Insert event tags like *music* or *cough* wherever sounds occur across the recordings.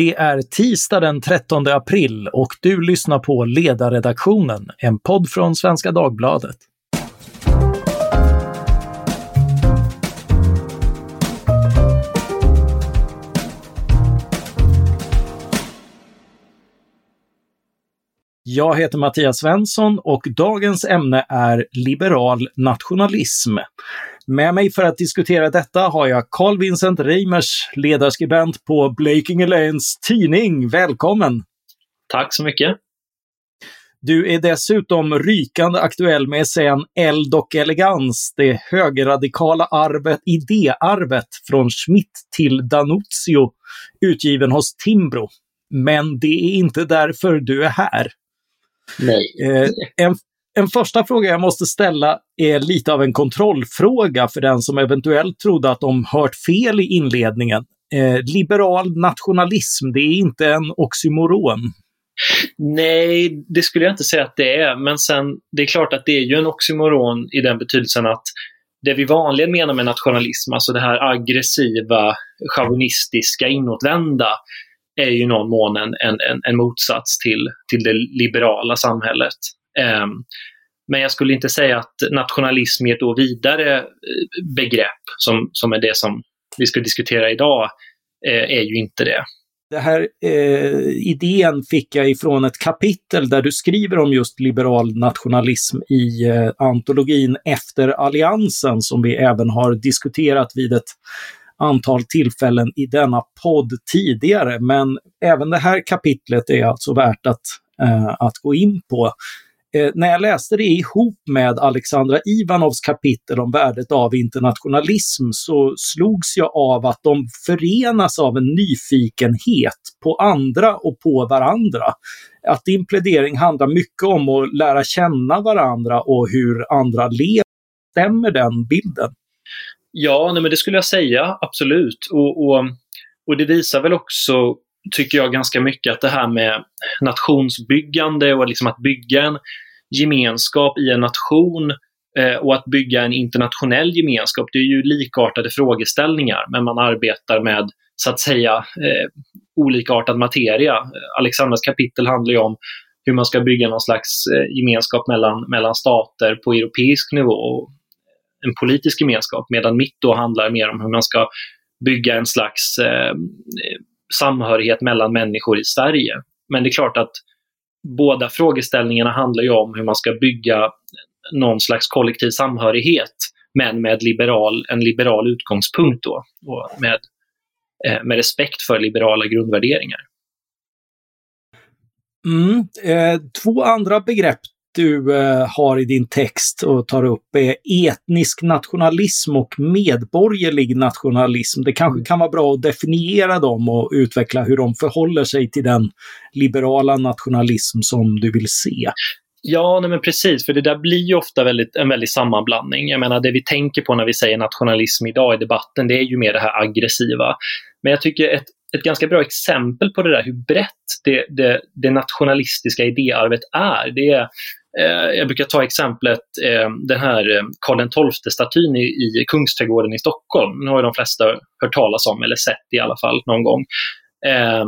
Det är tisdag den 13 april och du lyssnar på Ledarredaktionen, en podd från Svenska Dagbladet. Jag heter Mattias Svensson och dagens ämne är liberal nationalism. Med mig för att diskutera detta har jag Carl Vincent Reimers, ledarskribent på Blekinge Läns Tidning. Välkommen! Tack så mycket! Du är dessutom rykande aktuell med essän Eld och elegans, det högerradikala arvet, idéarvet från Schmidt till Danuzio, utgiven hos Timbro. Men det är inte därför du är här. Nej. Eh, en, en första fråga jag måste ställa är lite av en kontrollfråga för den som eventuellt trodde att de hört fel i inledningen. Eh, liberal nationalism, det är inte en oxymoron. Nej, det skulle jag inte säga att det är. Men sen, det är klart att det är ju en oxymoron i den betydelsen att det vi vanligen menar med nationalism, alltså det här aggressiva, chauvinistiska, inåtvända, är ju i någon mån en, en, en motsats till, till det liberala samhället. Um, men jag skulle inte säga att nationalism är ett då vidare eh, begrepp, som, som är det som vi ska diskutera idag, eh, är ju inte det. Den här eh, idén fick jag ifrån ett kapitel där du skriver om just liberal nationalism i eh, antologin Efter alliansen som vi även har diskuterat vid ett antal tillfällen i denna podd tidigare. Men även det här kapitlet är alltså värt att, eh, att gå in på. Eh, när jag läste det ihop med Alexandra Ivanovs kapitel om värdet av internationalism så slogs jag av att de förenas av en nyfikenhet på andra och på varandra. Att din plädering handlar mycket om att lära känna varandra och hur andra lever. Stämmer den bilden? Ja, nej, men det skulle jag säga, absolut. Och, och, och det visar väl också, tycker jag, ganska mycket att det här med nationsbyggande och liksom att bygga en gemenskap i en nation eh, och att bygga en internationell gemenskap, det är ju likartade frågeställningar, men man arbetar med så att säga eh, olikartad materia. Alexandras kapitel handlar ju om hur man ska bygga någon slags eh, gemenskap mellan, mellan stater på europeisk nivå en politisk gemenskap, medan mitt då handlar mer om hur man ska bygga en slags eh, samhörighet mellan människor i Sverige. Men det är klart att båda frågeställningarna handlar ju om hur man ska bygga någon slags kollektiv samhörighet, men med liberal, en liberal utgångspunkt då, och med, eh, med respekt för liberala grundvärderingar. Mm, eh, två andra begrepp du eh, har i din text och tar upp är etnisk nationalism och medborgerlig nationalism. Det kanske kan vara bra att definiera dem och utveckla hur de förhåller sig till den liberala nationalism som du vill se. Ja, nej men precis, för det där blir ju ofta väldigt, en väldig sammanblandning. Jag menar, det vi tänker på när vi säger nationalism idag i debatten, det är ju mer det här aggressiva. Men jag tycker ett, ett ganska bra exempel på det där, hur brett det, det, det nationalistiska idéarvet är, det är Eh, jag brukar ta exemplet eh, den här eh, Karl XII-statyn i, i Kungsträdgården i Stockholm. Nu har ju de flesta hört talas om, eller sett i alla fall någon gång. Eh,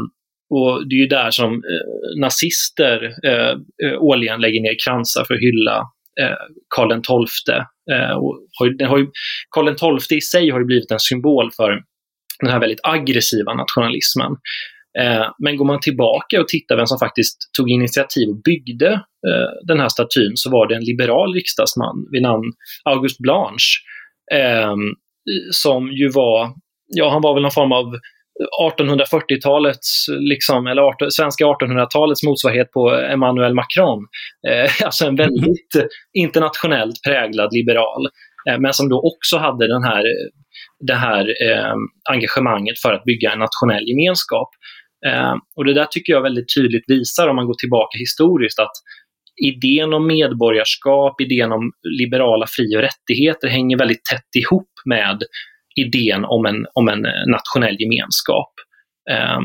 och det är ju där som eh, nazister eh, årligen lägger ner kransar för att hylla eh, Karl XII. Eh, och har, har ju, Karl XII i sig har ju blivit en symbol för den här väldigt aggressiva nationalismen. Eh, men går man tillbaka och tittar vem som faktiskt tog initiativ och byggde eh, den här statyn så var det en liberal riksdagsman vid namn August Blanche eh, som ju var, ja han var väl någon form av 1840-talets, liksom, eller 18, svenska 1800-talets motsvarighet på Emmanuel Macron. Eh, *laughs* alltså en väldigt internationellt präglad liberal. Eh, men som då också hade den här, det här eh, engagemanget för att bygga en nationell gemenskap. Eh, och det där tycker jag väldigt tydligt visar, om man går tillbaka historiskt, att idén om medborgarskap, idén om liberala fri och rättigheter hänger väldigt tätt ihop med idén om en, om en eh, nationell gemenskap. Eh,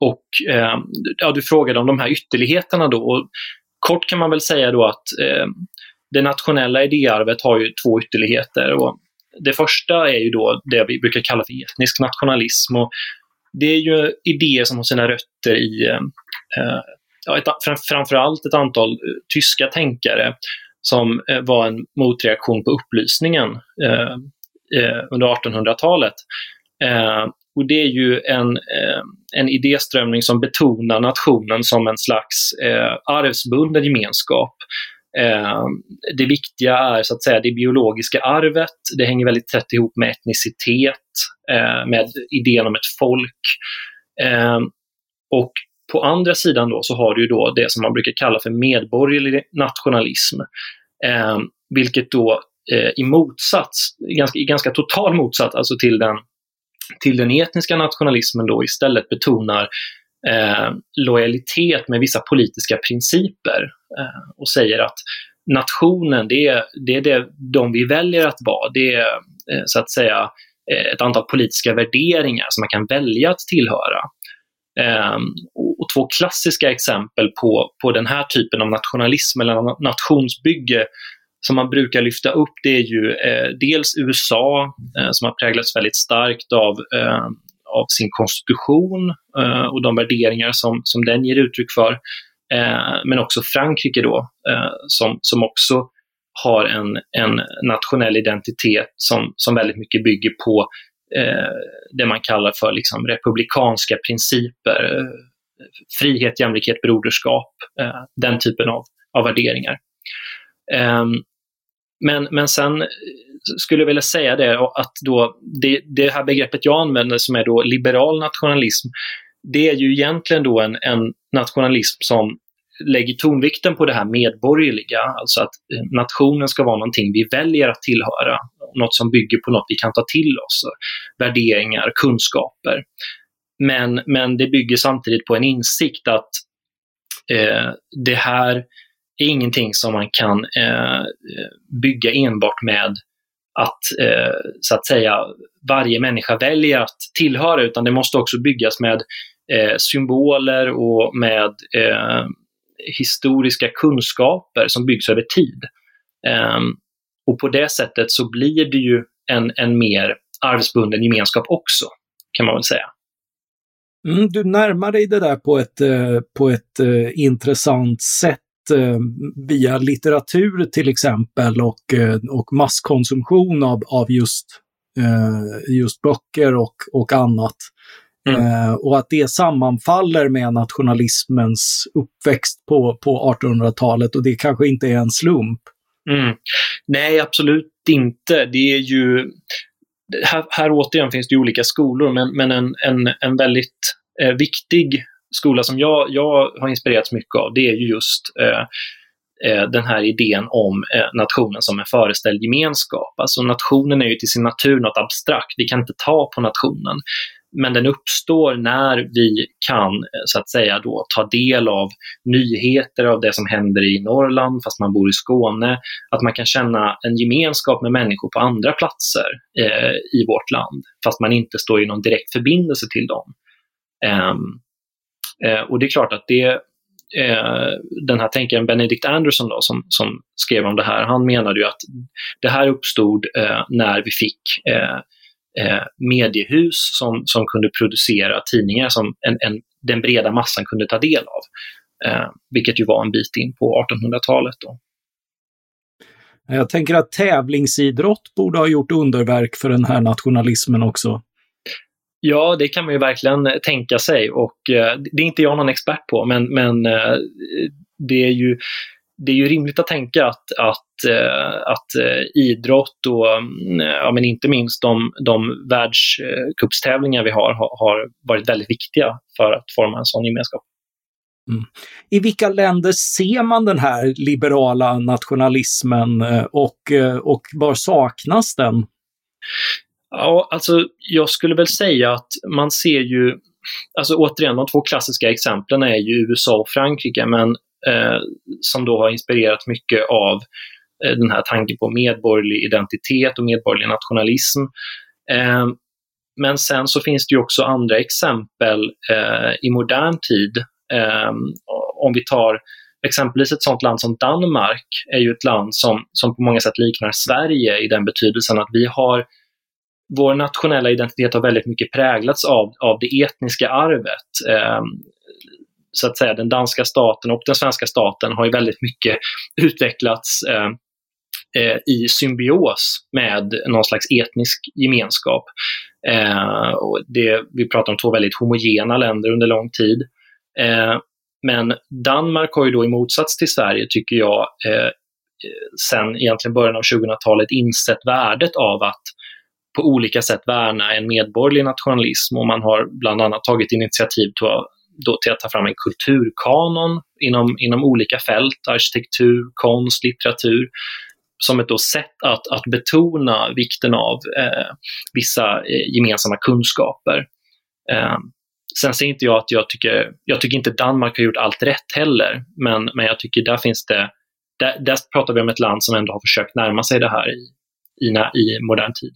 och eh, ja, Du frågade om de här ytterligheterna då. Och kort kan man väl säga då att eh, det nationella idéarvet har ju två ytterligheter. Och det första är ju då det vi brukar kalla för etnisk nationalism. Och det är ju idéer som har sina rötter i eh, eh ja, ett, framförallt ett antal eh, tyska tänkare som eh, var en motreaktion på upplysningen eh, eh under 1800-talet. Eh, och det är ju en, eh, en idéströmning som betonar nationen som en slags arvsbunden gemenskap. Ehm, det viktiga är så att säga det biologiska arvet. Det hänger väldigt tätt ihop med etnicitet, eh, med idén om ett folk. Ehm, och på andra sidan då så har du då det som man brukar kalla för medborgerlig nationalism. Ehm, vilket då eh, i motsats, ganska, i ganska total motsats alltså till den, till den etniska nationalismen då istället betonar eh, lojalitet med vissa politiska principer eh, och säger att nationen, det är, det är det de vi väljer att vara. Det är eh, så att säga eh, ett antal politiska värderingar som man kan välja att tillhöra. Ehm, och, två klassiska exempel på, på den här typen av nationalism eller nationsbygge som man brukar lyfta upp det är ju eh, dels USA eh, som har präglats väldigt starkt av, eh, av sin konstitution eh, och de värderingar som, som den ger uttryck för. Eh, men också Frankrike då eh, som, som också har en, en nationell identitet som, som väldigt mycket bygger på eh, det man kallar för liksom republikanska principer eh, frihet, jämlikhet, broderskap, eh, den typen av, av värderingar. Ehm, men, men sen eh, skulle jag vilja säga det att då det, det här begreppet jag använder som är då liberal nationalism, det är ju egentligen då en, en nationalism som lägger tonvikten på det här medborgerliga, alltså att eh, nationen ska vara någonting vi väljer att tillhöra, något som bygger på något vi kan ta till oss, värderingar, kunskaper. Men, men det bygger samtidigt på en insikt att eh, det här är ingenting som man kan eh, bygga enbart med att, eh, så att säga, varje människa väljer att tillhöra, utan det måste också byggas med eh, symboler och med eh, historiska kunskaper som byggs över tid. Ehm, och på det sättet så blir det ju en, en mer arvsbunden gemenskap också, kan man väl säga. Mm, du närmar dig det där på ett, eh, på ett eh, intressant sätt eh, via litteratur till exempel och, och masskonsumtion av, av just, just böcker och, och annat. Mm. och att det sammanfaller med nationalismens uppväxt på, på 1800-talet och det kanske inte är en slump. Mm. Nej, absolut inte. Det är ju här, här återigen finns det olika skolor, men, men en, en, en väldigt eh, viktig skola som jag, jag har inspirerats mycket av, det är ju just eh, eh den här idén om eh, nationen som en föreställd gemenskap. Alltså nationen är ju till sin natur något abstrakt, vi kan inte ta på nationen. Men den uppstår när vi kan eh, så att säga då ta del av nyheter av det som händer i Norrland fast man bor i Skåne. Att man kan känna en gemenskap med människor på andra platser eh, i vårt land fast man inte står i någon direkt förbindelse till dem. Um, Eh, och det är klart att det, eh, den här tänkaren Benedict Anderson då, som, som skrev om det här, han menade ju att det här uppstod eh, när vi fick mediehus som, som kunde producera tidningar som en, en, den breda massan kunde ta del av. vilket ju var en bit in på 1800-talet. Då. Jag tänker att tävlingsidrott borde ha gjort underverk för den här nationalismen också. Ja, det kan man ju verkligen eh, tänka sig och eh, det är inte jag någon expert på, men, men eh, det är ju det är ju rimligt att tänka att, att, att idrott och mm, ja, men inte minst de, de världscupstävlingar vi har, har varit väldigt viktiga för att forma en sån gemenskap. Mm. I vilka länder ser man den här liberala nationalismen och, och var saknas den? Ja, alltså jag skulle väl säga att man ser ju, alltså återigen, de två klassiska exemplen är ju USA och Frankrike, men eh, som då har inspirerat mycket av eh, den här tanken på medborgerlig identitet och medborgerlig nationalism. Eh, men sen så finns det ju också andra exempel eh, i modern tid. Eh, om vi tar exempelvis ett sådant land som Danmark är ju ett land som, som på många sätt liknar Sverige i den betydelsen att vi har vår nationella identitet har väldigt mycket präglats av, av det etniska arvet. Eh, så att säga, den danska staten och den svenska staten har ju väldigt mycket utvecklats ehm, eh, i symbios med någon slags etnisk gemenskap. Eh, och det, vi pratar om två väldigt homogena länder under lång tid. Eh, men Danmark har ju då i motsats till Sverige, tycker jag, eh, eh sen egentligen början av 2000-talet insett värdet av att på olika sätt värna en medborgerlig nationalism. Och man har bland annat tagit initiativ till att, då till att ta fram en kulturkanon inom, inom olika fält, arkitektur, konst, litteratur, som ett då sätt att, att betona vikten av eh, vissa eh, gemensamma kunskaper. Eh, sen säger inte jag att jag tycker, jag tycker inte Danmark har gjort allt rätt heller, men, men jag tycker där finns det, där, där pratar vi om ett land som ändå har försökt närma sig det här i, i, i modern tid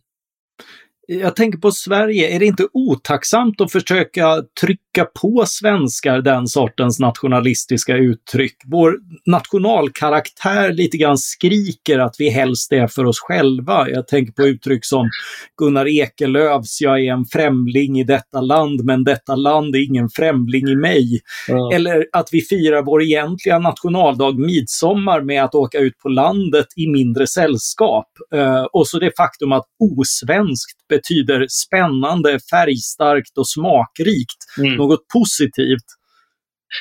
jag tänker på Sverige, är det inte otacksamt att försöka trycka på svenskar den sortens nationalistiska uttryck? Vår nationalkaraktär lite grann skriker att vi helst är för oss själva. Jag tänker på uttryck som Gunnar Ekelöfs “Jag är en främling i detta land, men detta land är ingen främling i mig”. Mm. Eller att vi firar vår egentliga nationaldag midsommar med att åka ut på landet i mindre sällskap. Uh, och så det faktum att osvenskt betyder spännande, färgstarkt och smakrikt. Mm. Något positivt.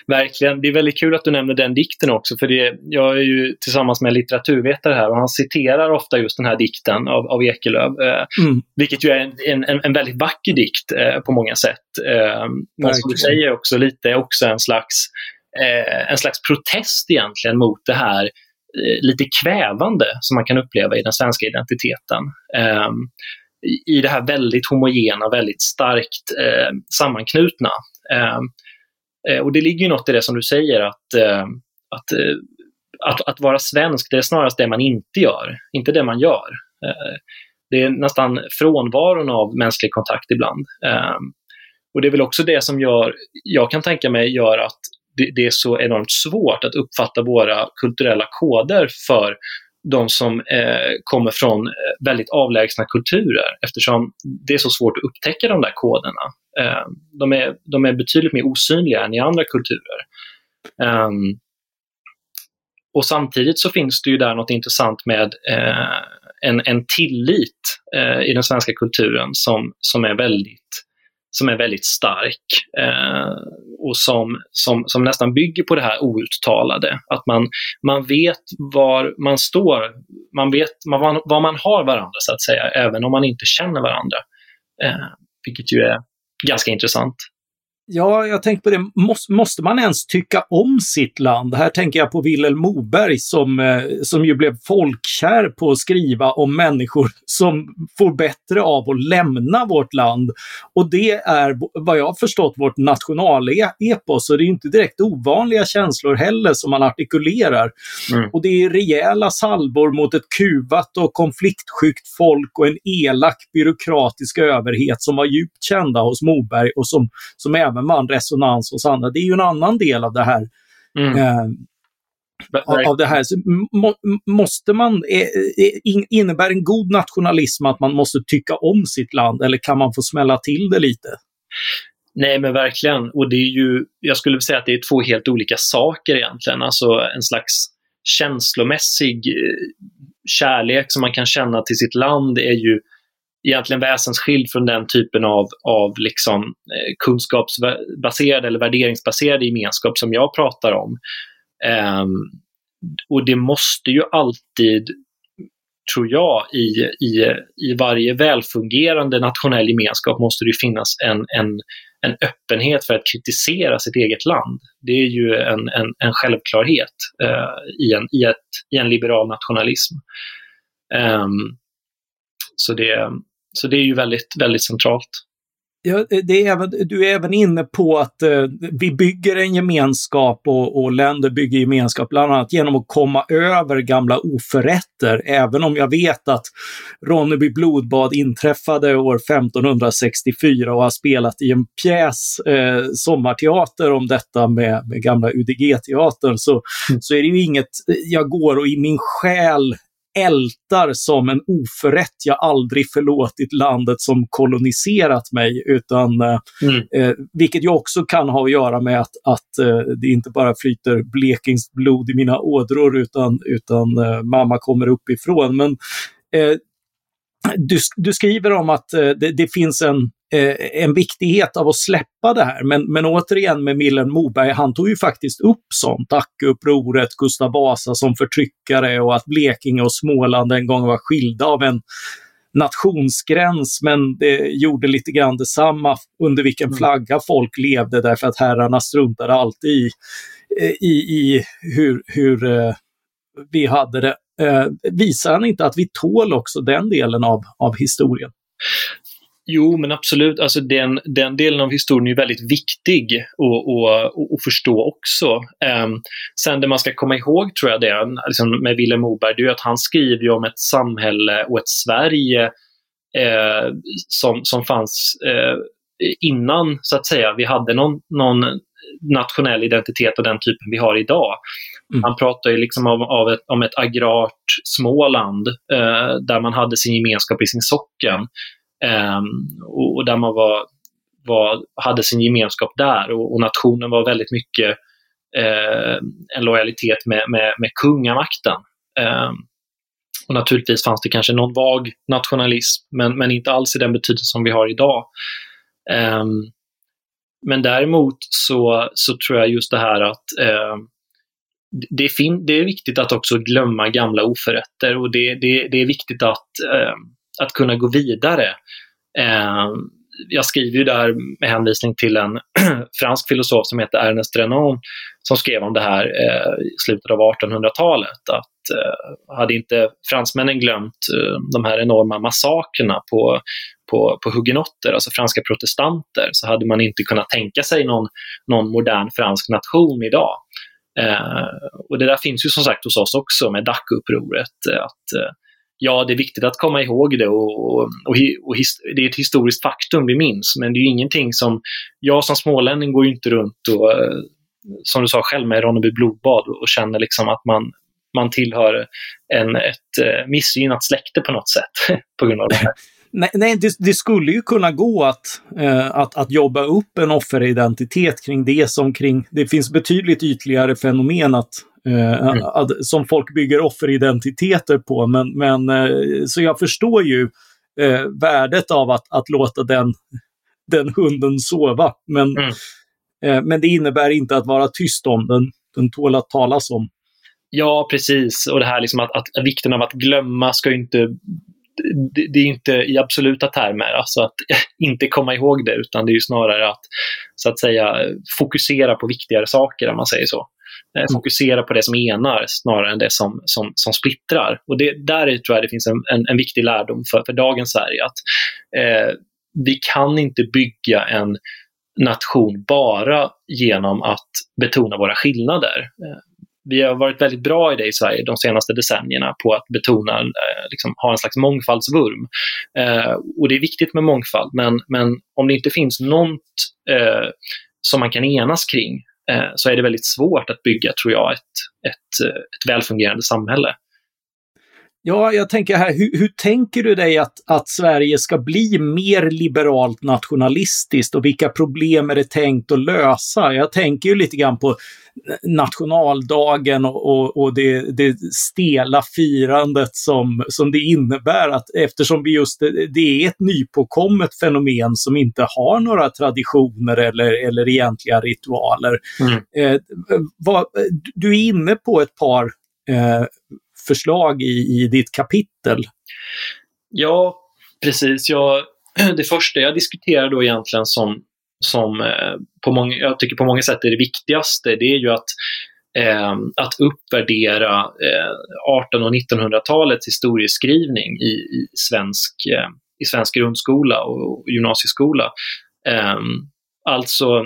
Verkligen. Det är väldigt kul att du nämner den dikten också, för det, jag är ju tillsammans med en litteraturvetare här och han citerar ofta just den här dikten av, av Ekelöf, eh, mm. vilket ju är en, en, en väldigt vacker dikt eh, på många sätt. Eh, men som du säger också lite också en slags, eh, en slags protest egentligen mot det här eh, lite kvävande som man kan uppleva i den svenska identiteten. I det här väldigt homogena, väldigt starkt eh, sammanknutna. Ehm, eh, och det ligger ju något i det som du säger att, eh, att, eh, att, att, vara svensk, det är snarast det man inte gör, inte det man gör. Eh, det är nästan frånvaron av mänsklig kontakt ibland. Ehm, och det är väl också det som gör, jag kan tänka mig, gör att det, det är så enormt svårt att uppfatta våra kulturella koder för de som eh, kommer från eh, väldigt avlägsna kulturer eftersom det är så svårt att upptäcka de där koderna. Eh, de, är, de är betydligt mer osynliga än i andra kulturer. Eh, och samtidigt så finns det ju där något intressant med eh, en, en tillit eh, i den svenska kulturen som, som är väldigt som är väldigt stark eh, och som, som, som nästan bygger på det här outtalade. Att man, man vet var man står, man vet man, var man har varandra så att säga, även om man inte känner varandra. Eh, vilket ju är ganska intressant. Ja, jag tänker på det. Måste, man ens tycka om sitt land? Här tänker jag på Vilhelm Moberg som, eh, som ju blev folkkär på att skriva om människor som får bättre av att lämna vårt land. Och det är vad jag har förstått vårt nationalepos och det är inte direkt ovanliga känslor heller som man artikulerar. Mm. Och det är rejäla salvor mot ett kuvat och konfliktsjukt folk och en elak byråkratisk överhet som var djupt kända hos Moberg och som, som även även vann resonans hos andra. Det är ju en annan del av det här. Mm. Eh, av det här. Så må, måste man, eh, eh innebär en god nationalism att man måste tycka om sitt land eller kan man få smälla till det lite? Nej men verkligen, och det är ju, jag skulle säga att det är två helt olika saker egentligen. Alltså en slags känslomässig eh, kärlek som man kan känna till sitt land är ju egentligen väsensskild från den typen av, av liksom, eh, kunskapsbaserad eller värderingsbaserad gemenskap som jag pratar om. Um, och det måste ju alltid, tror jag, i, i, i varje välfungerande nationell gemenskap måste det finnas en, en, en öppenhet för att kritisera sitt eget land. Det är ju en, en, en självklarhet uh, i, en, i, ett, i en liberal nationalism. Um, så det, så det är ju väldigt, väldigt centralt. Ja, det är även, du är även inne på att eh, vi bygger en gemenskap och, och, länder bygger gemenskap bland annat genom att komma över gamla oförrätter. Även om jag vet att Ronneby blodbad inträffade år 1564 och har spelat i en pjäs, eh, sommarteater om detta med, med gamla UDG-teatern, så, mm. så är det ju inget jag går och i min själ ältar som en oförrätt jag aldrig förlåtit landet som koloniserat mig, utan eh, mm. eh, vilket ju också kan ha att göra med att, att eh, det inte bara flyter blekingskt blod i mina ådror, utan, utan eh, mamma kommer uppifrån. Men eh, du, du, skriver om att eh, det, det, finns en, eh, en viktighet av att släppa det här. Men, men återigen med Millen Moberg, han tog ju faktiskt upp sånt. Dackeupproret, Gustav Vasa som förtryckare och att Blekinge och Småland en gång var skilda av en nationsgräns, men det gjorde lite grann detsamma under vilken mm. flagga folk levde därför att herrarna struntade alltid i, i, i hur, hur eh, vi hade det. Eh, visar han inte att vi tål också den delen av, av historien? Jo, men absolut. Alltså den, den delen av historien är väldigt viktig att förstå också. Um, sen det man ska komma ihåg, tror jag, det, liksom med Vilhelm Moberg, det är att han skriver ju om ett samhälle och ett Sverige eh, som, som fanns eh, innan, så att säga, vi hade någon, någon nationell identitet av den typen vi har idag. Mm. Han pratar ju liksom om, av ett, om ett agrart Småland eh, där man hade sin gemenskap i sin socken eh, och, och, där man var, var, hade sin gemenskap där och, och nationen var väldigt mycket eh, en lojalitet med, med, med kungamakten. Eh, och naturligtvis fanns det kanske någon vag nationalism, men, men inte alls i den betydelse som vi har idag. Um, men däremot så, så tror jag just det här att eh, det, är det är viktigt att också glömma gamla oförrätter och det, det, det är viktigt att, eh, att kunna gå vidare. Eh, jag skriver ju där med hänvisning till en *clears throat* fransk filosof som heter Ernest Renan som skrev om det här eh, i slutet av 1800-talet. Att Eh, hade inte fransmännen glömt eh, de här enorma massakerna på, på, på hugenotter, alltså franska protestanter, så hade man inte kunnat tänka sig någon, någon modern fransk nation idag. Eh, och det där finns ju som sagt hos oss också med DAC-upproret. Eh, att, eh, ja, det är viktigt att komma ihåg det och, och, och, och his, det är ett historiskt faktum vi minns, men det är ingenting som, jag som smålänning går ju inte runt och, eh, som du sa själv med Ronneby blodbad och känner liksom att man, man tillhör en, ett eh, missgynnat släkte på något sätt *laughs* på grund av det här. Nej, nej det, det, skulle ju kunna gå att, eh, att, att jobba upp en offeridentitet kring det som kring... Det finns betydligt ytligare fenomen att, eh, mm. att, som folk bygger offeridentiteter på. Men, men, eh, så jag förstår ju eh, värdet av att, att låta den, den hunden sova. Men, mm. Eh, men det innebär inte att vara tyst om den. Den tål att talas om. Ja, precis. Och det här liksom att, att vikten av att glömma ska inte det, det, är inte i absoluta termer, alltså att *laughs* inte komma ihåg det, utan det är snarare att så att säga fokusera på viktigare saker, om man säger så. Eh, mm. Fokusera på det som enar snarare än det som, som, som splittrar. Och det, där tror jag det finns en, en, en viktig lärdom för, för dagens Sverige. att eh, Vi kan inte bygga en nation bara genom att betona våra skillnader. Vi har varit väldigt bra i det i Sverige de senaste decennierna på att betona, eh, liksom, ha en slags mångfaldsvurm. Eh, och det är viktigt med mångfald, men, men om det inte finns något eh, som man kan enas kring eh, så är det väldigt svårt att bygga, tror jag, ett, ett, eh, ett välfungerande samhälle. Ja, jag tänker här, hur, hur, tänker du dig att, att Sverige ska bli mer liberalt nationalistiskt och vilka problem är det tänkt att lösa? Jag tänker ju lite grann på nationaldagen och, och, och det, det, stela firandet som, som det innebär att eftersom vi just, det är ett nypåkommet fenomen som inte har några traditioner eller, eller egentliga ritualer. Mm. Eh, vad, du är inne på ett par eh, förslag i, i ditt kapitel. Ja, precis. Jag, *clears throat* det första jag diskuterar då egentligen som, som eh, på många, jag tycker på många sätt är det viktigaste, det är ju att eh, att uppvärdera eh, 1800 och 1900-talets historieskrivning i, i, svensk, eh, i svensk grundskola och, och gymnasieskola. Ehm, alltså,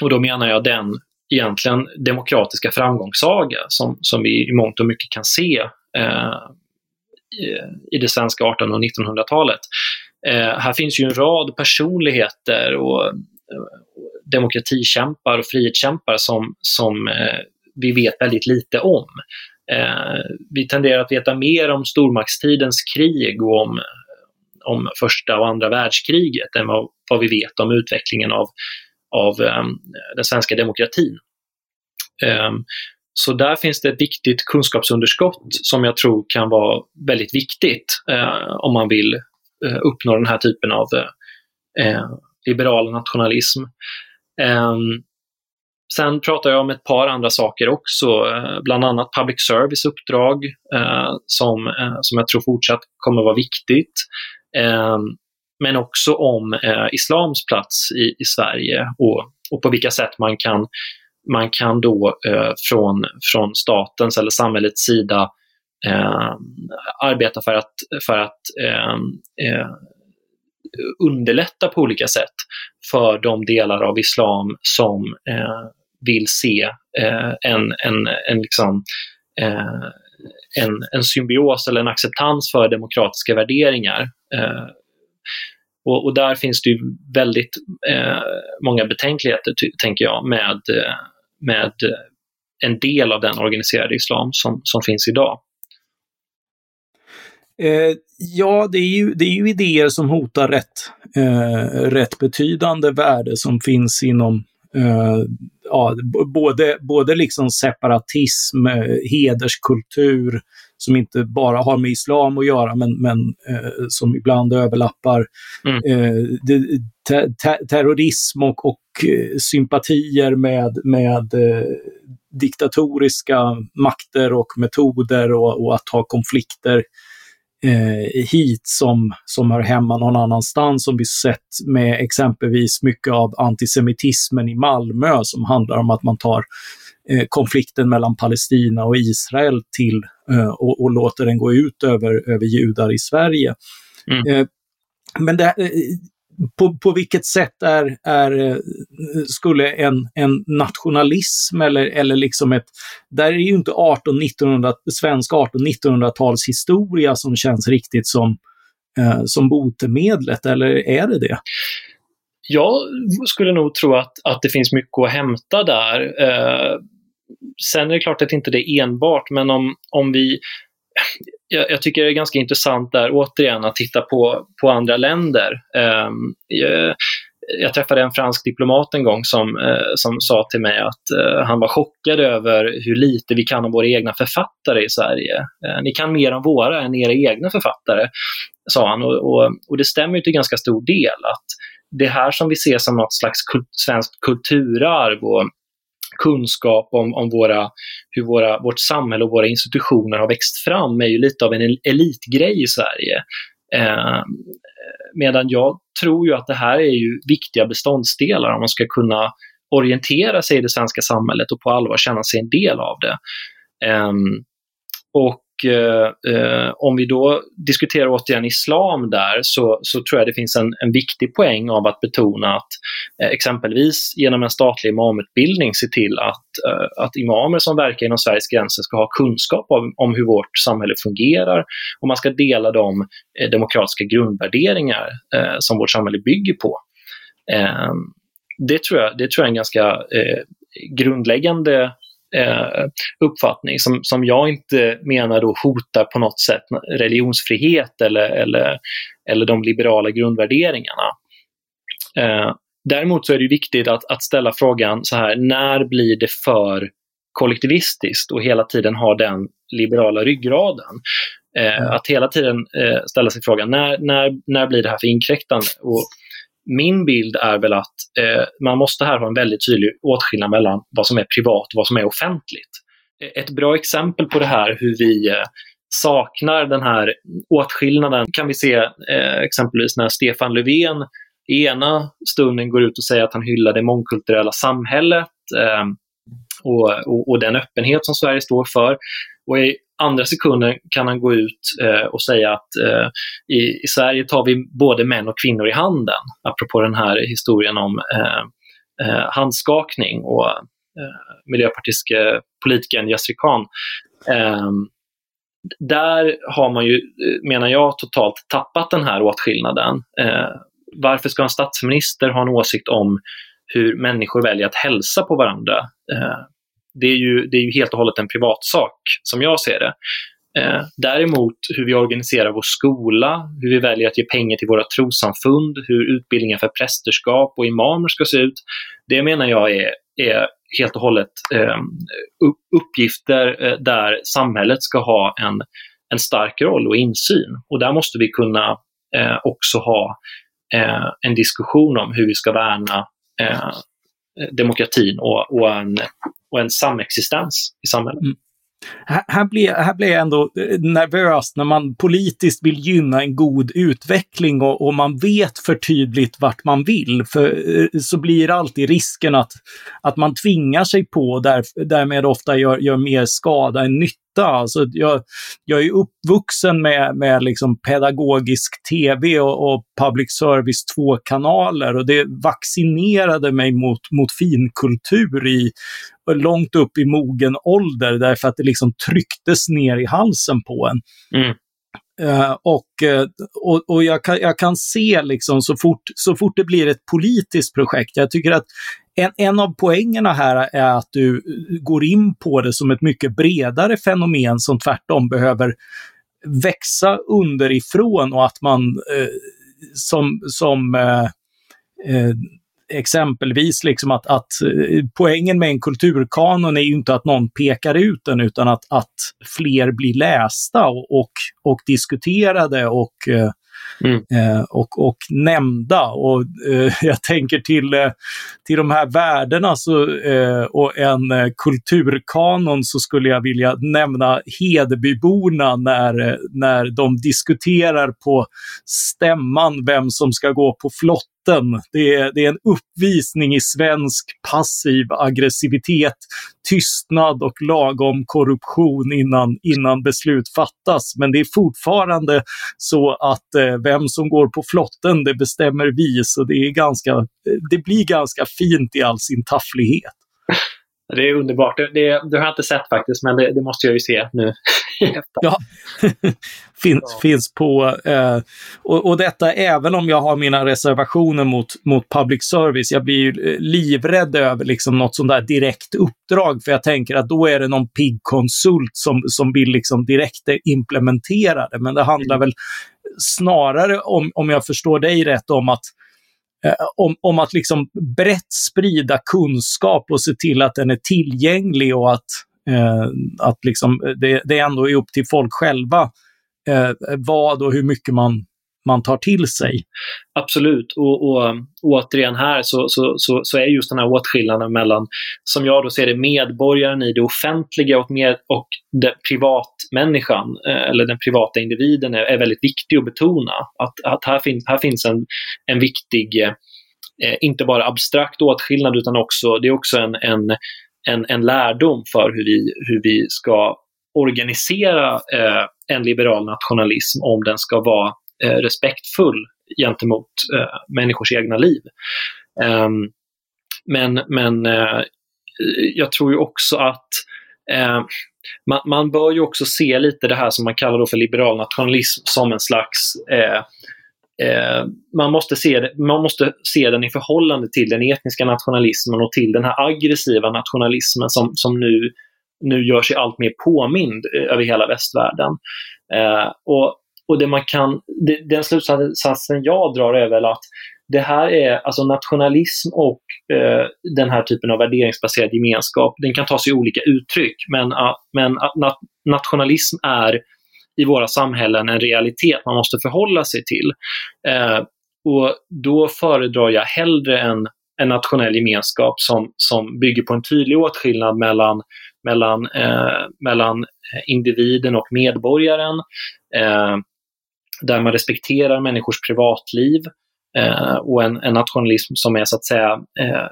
och då menar jag den egentligen demokratiska framgångssaga som, som vi i mångt och mycket kan se eh, i, i det svenska 1800 och 1900-talet. Eh, här finns ju en rad personligheter och eh, demokratikämpar och frihetskämpar som, som eh, vi vet väldigt lite om. Eh, vi tenderar att veta mer om stormaktstidens krig och om, om första och andra världskriget än vad, vad vi vet om utvecklingen av, av eh, den svenska demokratin. Eh, så där finns det ett viktigt kunskapsunderskott som jag tror kan vara väldigt viktigt eh, om man vill uppnå den här typen av liberal nationalism. Ehm, sen pratar jag om ett par andra saker också, bland annat public service uppdrag som, som jag tror fortsatt kommer vara viktigt. Ehm, men också om eh, islams plats i, i Sverige och, och på vilka sätt man kan, man kan då eh, från, från statens eller samhällets sida eh, arbeta för att, för att eh, eh, underlätta på olika sätt för de delar av islam som eh, vill se eh, en, en, en, liksom, eh, en, en symbios eller en acceptans för demokratiska värderingar. Och, och, där finns det ju väldigt eh, många betänkligheter, tänker jag, med, eh, med en del av den organiserade islam som, som finns idag. Eh, ja, det är, ju, det är ju idéer som hotar rätt, eh, rätt betydande värde som finns inom eh, ja, både, både liksom separatism, eh, hederskultur, som inte bara har med islam att göra, men, men uh, som ibland överlappar. Mm. Det, te te terrorism och, och sympatier med, med diktatoriska makter och metoder och, och att ha konflikter eh, hit som, som hör hemma någon annanstans, som vi sett med exempelvis mycket av antisemitismen i Malmö som handlar om att man tar eh, konflikten mellan Palestina och Israel till eh, och, och, låter den gå ut över, över judar i Sverige. Mm. Eh, men det, eh, på, på vilket sätt är, är, eh, skulle en, en nationalism eller, eller liksom ett... Där är ju inte 18-1900, svensk 18-1900-tals historia som känns riktigt som, eh, som botemedlet, eller är det det? Jag skulle nog tro att, att det finns mycket att hämta där. Eh, sen är det klart att inte det är enbart, men om, om vi *sniffs* jag, jag, tycker det är ganska intressant där återigen att titta på, på andra länder. Um, jag, jag, träffade en fransk diplomat en gång som, uh, som sa till mig att uh, han var chockad över hur lite vi kan om våra egna författare i Sverige. Uh, ni kan mer om våra än era egna författare, sa han. Och, och, och det stämmer ju till ganska stor del att det här som vi ser som något slags kult, svenskt kulturarv och kunskap om, om våra, hur våra, vårt samhälle och våra institutioner har växt fram är ju lite av en elitgrej i Sverige. Eh, medan jag tror ju att det här är ju viktiga beståndsdelar om man ska kunna orientera sig i det svenska samhället och på allvar känna sig en del av det. Eh, och och eh, eh, om vi då diskuterar återigen islam där så, så tror jag det finns en, en viktig poäng av att betona att eh, exempelvis genom en statlig imamutbildning se till att, eh, att imamer som verkar inom Sveriges gränser ska ha kunskap om, om hur vårt samhälle fungerar och man ska dela de eh, demokratiska grundvärderingar eh, som vårt samhälle bygger på. Eh, det, tror jag, det tror jag är en ganska eh, grundläggande eh, uppfattning som, som jag inte menar då hotar på något sätt religionsfrihet eller, eller, eller de liberala grundvärderingarna. Eh, däremot så är det viktigt att, att ställa frågan så här, när blir det för kollektivistiskt och hela tiden ha den liberala ryggraden? Eh, mm. Att hela tiden eh, ställa sig frågan, när, när, när blir det här för inkräktande? Och min bild är väl att eh, man måste här ha en väldigt tydlig åtskillnad mellan vad som är privat och vad som är offentligt. Eh, ett bra exempel på det här hur vi eh, saknar den här åtskillnaden kan vi se eh, exempelvis när Stefan Löfven i ena stunden går ut och säger att han hyllar det mångkulturella samhället eh, och, och, och, den öppenhet som Sverige står för. Och i andra sekunden kan han gå ut eh, och säga att eh, i, i, Sverige tar vi både män och kvinnor i handen, apropå den här historien om eh, eh handskakning och eh, miljöpartistiske politikern Yasri Khan. Eh, där har man ju, eh, menar jag, totalt tappat den här åtskillnaden. Eh, varför ska en statsminister ha en åsikt om hur människor väljer att hälsa på varandra? Eh, det är ju, det är ju helt och hållet en privatsak som jag ser det. Eh, däremot hur vi organiserar vår skola, hur vi väljer att ge pengar till våra trossamfund, hur utbildningen för prästerskap och imamer ska se ut, det menar jag är, är helt och hållet eh, uppgifter eh, där samhället ska ha en, en stark roll och insyn. Och där måste vi kunna eh, också ha eh, en diskussion om hur vi ska värna eh, demokratin och, och, en, och en samexistens i samhället. Mm. Här, blir, här blir jag ändå eh, nervös när man politiskt vill gynna en god utveckling och, och man vet för tydligt vart man vill. För eh, så blir alltid risken att, att man tvingar sig på och där, därmed ofta gör, gör mer skada än nytta Alltså jag, jag är uppvuxen med, med liksom pedagogisk tv och, och public service två kanaler och det vaccinerade mig mot, mot finkultur i, långt upp i mogen ålder därför att det liksom trycktes ner i halsen på en. Mm. Uh, och, eh, och, och jag, kan, jag kan se liksom så fort, så fort det blir ett politiskt projekt, jag tycker att en, en av poängerna här är att du eh, går in på det som ett mycket bredare fenomen som tvärtom behöver växa underifrån och att man eh, som, som exempelvis liksom att, att eh, poängen med en kulturkanon är ju inte att någon pekar ut den utan att, att fler blir lästa och, och, och diskuterade och eh, Mm. Eh, och, och nämnda. Och eh, *laughs* jag tänker till, till de här värdena så, eh, och en kulturkanon så skulle jag vilja nämna Hedebyborna när, när de diskuterar på stämman vem som ska gå på flott det är, det är en uppvisning i svensk passiv aggressivitet, tystnad och lagom korruption innan, innan beslut fattas. Men det är fortfarande så att eh, vem som går på flotten, det bestämmer vi. Så det, är ganska, eh, det blir ganska fint i all sin tafflighet. Det är underbart. Det, det, det har jag inte sett faktiskt, men det, det måste jag ju se nu. *laughs* ja, *laughs* finns, ja. finns på. Eh, och, och detta även om jag har mina reservationer mot, mot public service. Jag blir ju eh, livrädd över liksom något sånt där direkt uppdrag, för jag tänker att då är det någon pigg konsult som, som vill liksom direkt implementera det. Men det handlar mm. väl snarare om, om jag förstår dig rätt, om att eh, Eh, om, om att liksom brett sprida kunskap och se till att den är tillgänglig och att, eh, att liksom eh, det, det ändå är upp till folk själva eh, vad och hur mycket man man tar till sig. Absolut, och, och, återigen här så, så, så, så, är just den här åtskillnaden mellan, som jag då ser det, medborgaren i det offentliga och, med, och den privatmänniskan, eh, eller den privata individen, är, är väldigt viktig att betona. Att, att här, fin, här finns en, en viktig, eh, inte bara abstrakt åtskillnad, utan också, det är också en, en, en, en lärdom för hur vi, hur vi ska organisera eh, en liberal nationalism om den ska vara Eh, respektfull gentemot eh, människors egna liv. Ehm, men men eh, jag tror ju också att eh, man, man, bör ju också se lite det här som man kallar för liberal nationalism som en slags eh, eh, man, måste se det, man måste se den i förhållande till den etniska nationalismen och till den här aggressiva nationalismen som, som nu, nu gör sig allt mer påmind eh, över hela västvärlden. Eh, och och det man kan, det, den slutsatsen jag drar är väl att det här är alltså nationalism och eh, den här typen av värderingsbaserad gemenskap. Den kan ta sig olika uttryck, men, uh, men uh, nationalism är i våra samhällen en realitet man måste förhålla sig till. Eh, och då föredrar jag hellre en, en nationell gemenskap som, som bygger på en tydlig åtskillnad mellan, mellan, eh, mellan individen och medborgaren. Eh, där man respekterar människors privatliv eh, Eh, och en, en, nationalism som är så att säga eh,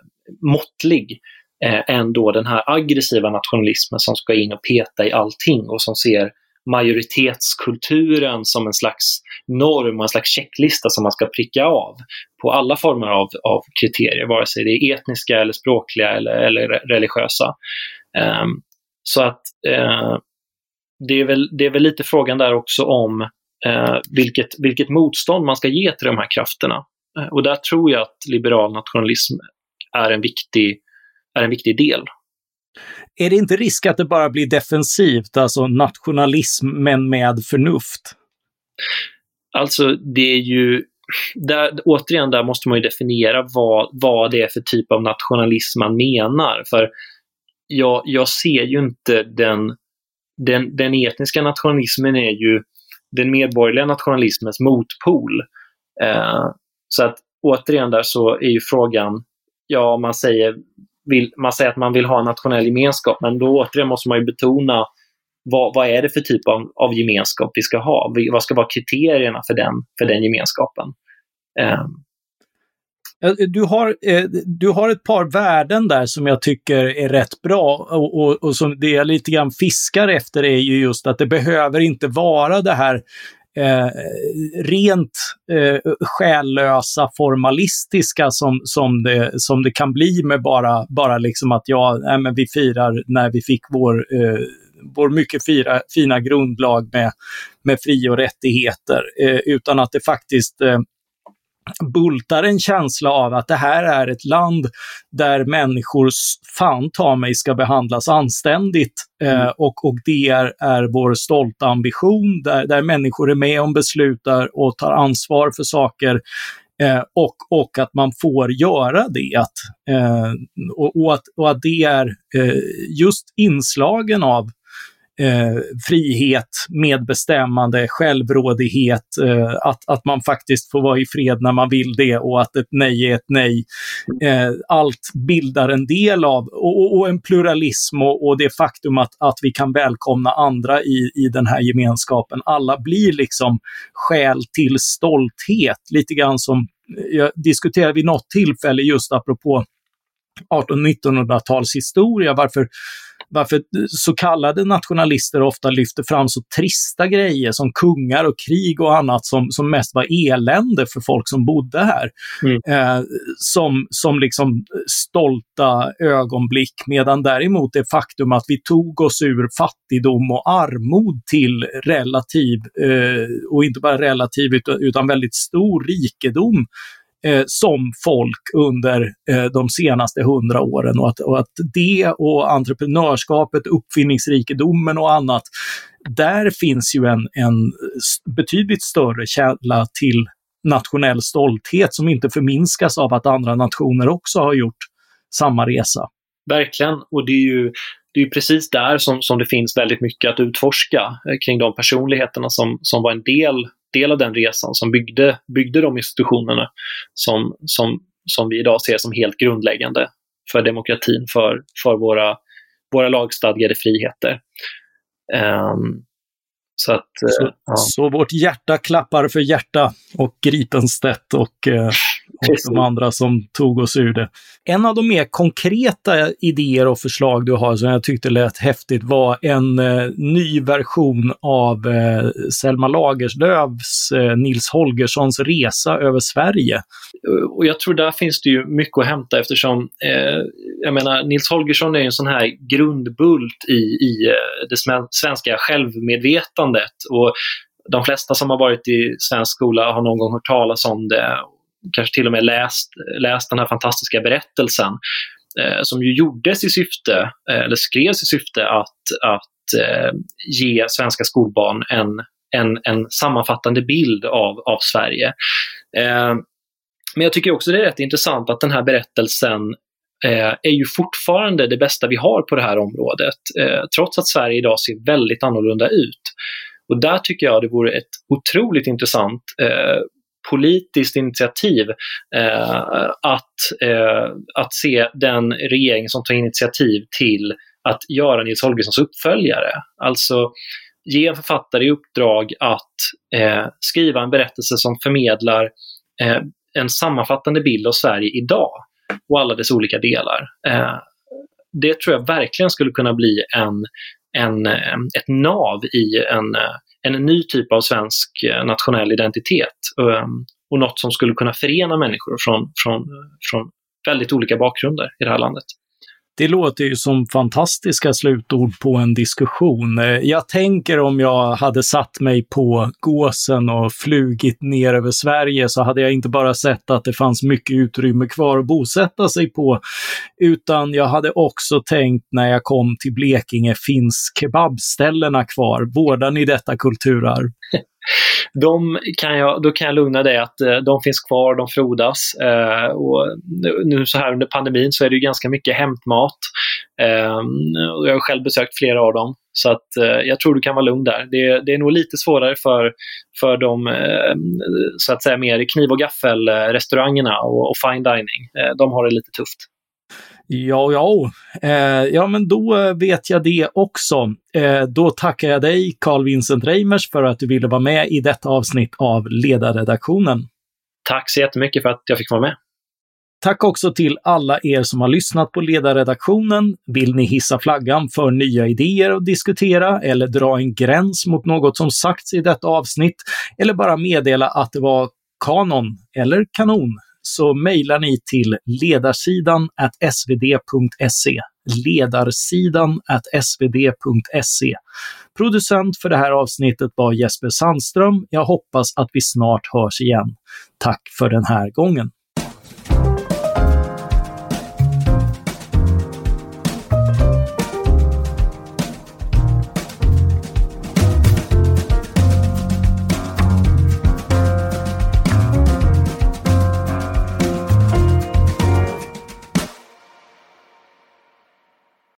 måttlig eh, än då den här aggressiva nationalismen som ska in och peta i allting och som ser majoritetskulturen som en slags norm, en slags checklista som man ska pricka av på alla former av, av kriterier, vare sig det är etniska eller språkliga eller, eller religiösa. Um, så att uh, det, är väl, det är väl lite frågan där också om uh, vilket, vilket motstånd man ska ge till de här krafterna. Eh, och där tror jag att liberal nationalism är en viktig, är en viktig del. är det inte risk att det bara blir defensivt, alltså nationalism men med förnuft? Alltså det är ju, där, återigen där måste man ju definiera vad, vad det är för typ av nationalism man menar. För jag, jag ser ju inte den, den, den etniska nationalismen är ju den medborgerliga nationalismens motpol. Eh, så att återigen där så är ju frågan, ja man säger, vill, man säger att man vill ha en nationell gemenskap, men då återigen måste man ju betona vad, vad är det för typ av, av gemenskap vi ska ha? Vad ska vara kriterierna för den, för den gemenskapen? Um, du har, eh, du har ett par värden där som jag tycker är rätt bra och, och, och som det jag lite grann fiskar efter är ju just att det behöver inte vara det här eh, rent eh, själlösa, formalistiska som, som, det, som det kan bli med bara, bara liksom att ja, nej, men vi firar när vi fick vår, eh, vår mycket fira, fina grundlag med, med fri och rättigheter, eh, utan att det faktiskt eh, bultar en känsla av att det här är ett land där människor fan ta mig ska behandlas anständigt. Eh, mm. och, och det är, är vår stolta ambition, där, där människor är med om beslutar och tar ansvar för saker. Eh, och, och att man får göra det. Att, eh, och, och, att, och att det är eh, just inslagen av eh, frihet, medbestämmande, självrådighet, eh, att, att man faktiskt får vara i fred när man vill det och att ett nej är ett nej. Eh, allt bildar en del av, och, och en pluralism och, och, det faktum att, att vi kan välkomna andra i, i den här gemenskapen. Alla blir liksom skäl till stolthet, lite grann som eh, jag diskuterade vid något tillfälle just apropå 1800-1900-tals historia, varför varför så kallade nationalister ofta lyfter fram så trista grejer som kungar och krig och annat som, som mest var elände för folk som bodde här. Mm. Eh, som, som liksom stolta ögonblick, medan däremot det faktum att vi tog oss ur fattigdom och armod till relativ, eh, och inte bara relativ utan, utan väldigt stor rikedom eh, som folk under eh, de senaste hundra åren och att, och att det och entreprenörskapet, uppfinningsrikedomen och annat, där finns ju en, en betydligt större källa till nationell stolthet som inte förminskas av att andra nationer också har gjort samma resa. Verkligen, och det är ju det är precis där som, som det finns väldigt mycket att utforska eh, kring de personligheterna som, som var en del del av den resan som byggde, byggde de institutionerna som, som, som vi idag ser som helt grundläggande för demokratin, för, för våra, våra lagstadgade friheter. Um, så, att, så, uh, ja. så, vårt hjärta klappar för hjärta och Gripenstedt och uh, och de andra som tog oss ur det. En av de mer konkreta idéer och förslag du har som jag tyckte lät häftigt var en eh, ny version av eh, Selma Lagerlöfs eh, Nils Holgerssons resa över Sverige. Och jag tror där finns det ju mycket att hämta eftersom eh, jag menar, Nils Holgersson är en sån här grundbult i, i eh, det svenska självmedvetandet. Och de flesta som har varit i svensk skola har någon gång hört talas om det kanske till och med läst, läst den här fantastiska berättelsen eh, som ju gjordes i syfte, eh, eller skrevs i syfte att, att eh, ge svenska skolbarn en, en, en sammanfattande bild av, av Sverige. Eh, men jag tycker också det är rätt intressant att den här berättelsen Eh, är ju fortfarande det bästa vi har på det här området, eh, trots att Sverige idag ser väldigt annorlunda ut. Och där tycker jag det vore ett otroligt intressant eh, politiskt initiativ eh, att, eh, att se den regering som tar initiativ till att göra Nils Holgerssons uppföljare. Alltså ge en författare i uppdrag att eh, skriva en berättelse som förmedlar eh, en sammanfattande bild av Sverige idag och alla dess olika delar. Eh, det tror jag verkligen skulle kunna bli en, en, eh, ett nav i en eh, en ny typ av svensk eh, nationell identitet ehm, och något som skulle kunna förena människor från, från, från väldigt olika bakgrunder i det här landet. Det låter ju som fantastiska slutord på en diskussion. Eh, jag tänker om jag hade satt mig på gåsen och flugit ner över Sverige så hade jag inte bara sett att det fanns mycket utrymme kvar att bosätta sig på, utan jag hade också tänkt när jag kom till Blekinge, finns kebabställena kvar? Vårdar ni detta kulturarv? *laughs* de kan jag, då kan jag lugna dig att eh, de finns kvar, de frodas. Eh, och nu så här under pandemin så är det ju ganska mycket hämtmat. Eh, jag har själv besökt flera av dem. Så att, eh, jag tror du kan vara lugn där. Det, det är nog lite svårare för, för de ehm, så att säga mer kniv och gaffel-restaurangerna och, och fine dining. Eh, de har det lite tufft. Ja, ja. Eh, ja, men då vet jag det också. Eh, då tackar jag dig, Carl Vincent Reimers, för att du ville vara med i detta avsnitt av Ledarredaktionen. Tack så jättemycket för att jag fick vara med. Tack också till alla er som har lyssnat på Ledarredaktionen. Vill ni hissa flaggan för nya idéer att diskutera eller dra en gräns mot något som sagts i detta avsnitt eller bara meddela att det var kanon eller kanon så mejlar ni till ledarsidan svd.se. Ledarsidan svd.se. Producent för det här avsnittet var Jesper Sandström. Jag hoppas att vi snart hörs igen. Tack för den här gången.